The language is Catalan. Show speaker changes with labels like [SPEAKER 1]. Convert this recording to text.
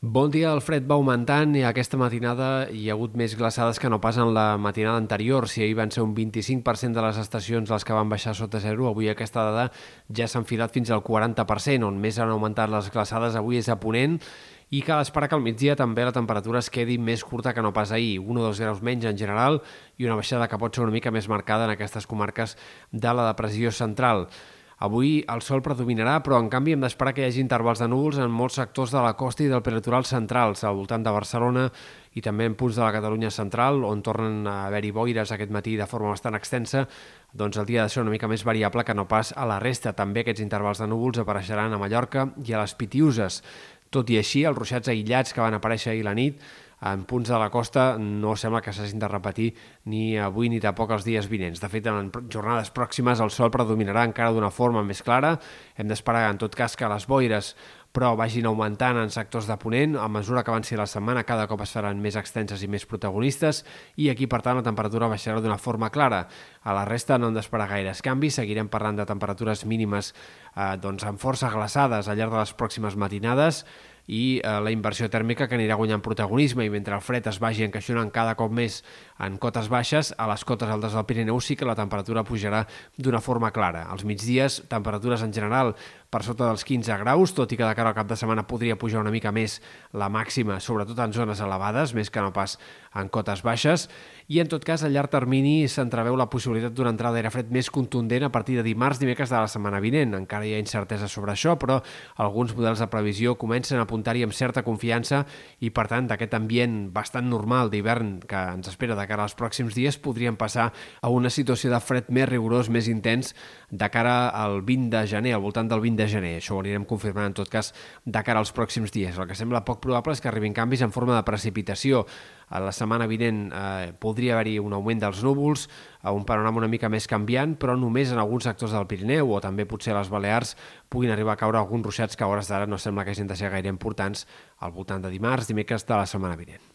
[SPEAKER 1] Bon dia, el fred va augmentant i aquesta matinada hi ha hagut més glaçades que no pas en la matinada anterior. Si ahir van ser un 25% de les estacions les que van baixar sota zero, avui aquesta dada ja s'ha enfilat fins al 40%, on més han augmentat les glaçades avui és a Ponent i cal esperar que al migdia també la temperatura es quedi més curta que no pas ahir, 1 o 2 graus menys en general i una baixada que pot ser una mica més marcada en aquestes comarques de la depressió central. Avui el sol predominarà, però en canvi hem d'esperar que hi hagi intervals de núvols en molts sectors de la costa i del peritoral centrals, al voltant de Barcelona i també en punts de la Catalunya central, on tornen a haver-hi boires aquest matí de forma bastant extensa, doncs el dia ha de ser una mica més variable que no pas a la resta. També aquests intervals de núvols apareixeran a Mallorca i a les Pitiuses. Tot i així, els ruixats aïllats que van aparèixer ahir la nit en punts de la costa no sembla que s'hagin de repetir ni avui ni tampoc els dies vinents. De fet, en jornades pròximes el sol predominarà encara d'una forma més clara. Hem d'esperar, en tot cas, que les boires però vagin augmentant en sectors de Ponent. A mesura que avanci la setmana, cada cop es faran més extenses i més protagonistes i aquí, per tant, la temperatura baixarà d'una forma clara. A la resta no hem d'esperar gaires canvis, seguirem parlant de temperatures mínimes eh, doncs, amb força glaçades al llarg de les pròximes matinades i eh, la inversió tèrmica que anirà guanyant protagonisme i mentre el fred es vagi encaixonant cada cop més en cotes baixes, a les cotes altes del Pirineu sí que la temperatura pujarà d'una forma clara. Als migdies, temperatures en general per sota dels 15 graus, tot i que de cara al cap de setmana podria pujar una mica més la màxima, sobretot en zones elevades, més que no pas en cotes baixes, i en tot cas a llarg termini s'entreveu la possibilitat d'una entrada d'aire fred més contundent a partir de dimarts, dimecres de la setmana vinent. Encara hi ha incertesa sobre això, però alguns models de previsió comencen a apuntar-hi amb certa confiança i, per tant, d'aquest ambient bastant normal d'hivern que ens espera de cara als pròxims dies, podríem passar a una situació de fred més rigorós, més intens, de cara al 20 de gener, al voltant del 20 de gener. Això ho anirem confirmant, en tot cas, de cara als pròxims dies. El que sembla poc probable és que arribin canvis en forma de precipitació. A la setmana vinent eh, podria haver-hi un augment dels núvols, a un panorama una mica més canviant, però només en alguns sectors del Pirineu o també potser a les Balears puguin arribar a caure alguns ruixats que a hores d'ara no sembla que hagin de ser gaire importants al voltant de dimarts, dimecres de la setmana vinent.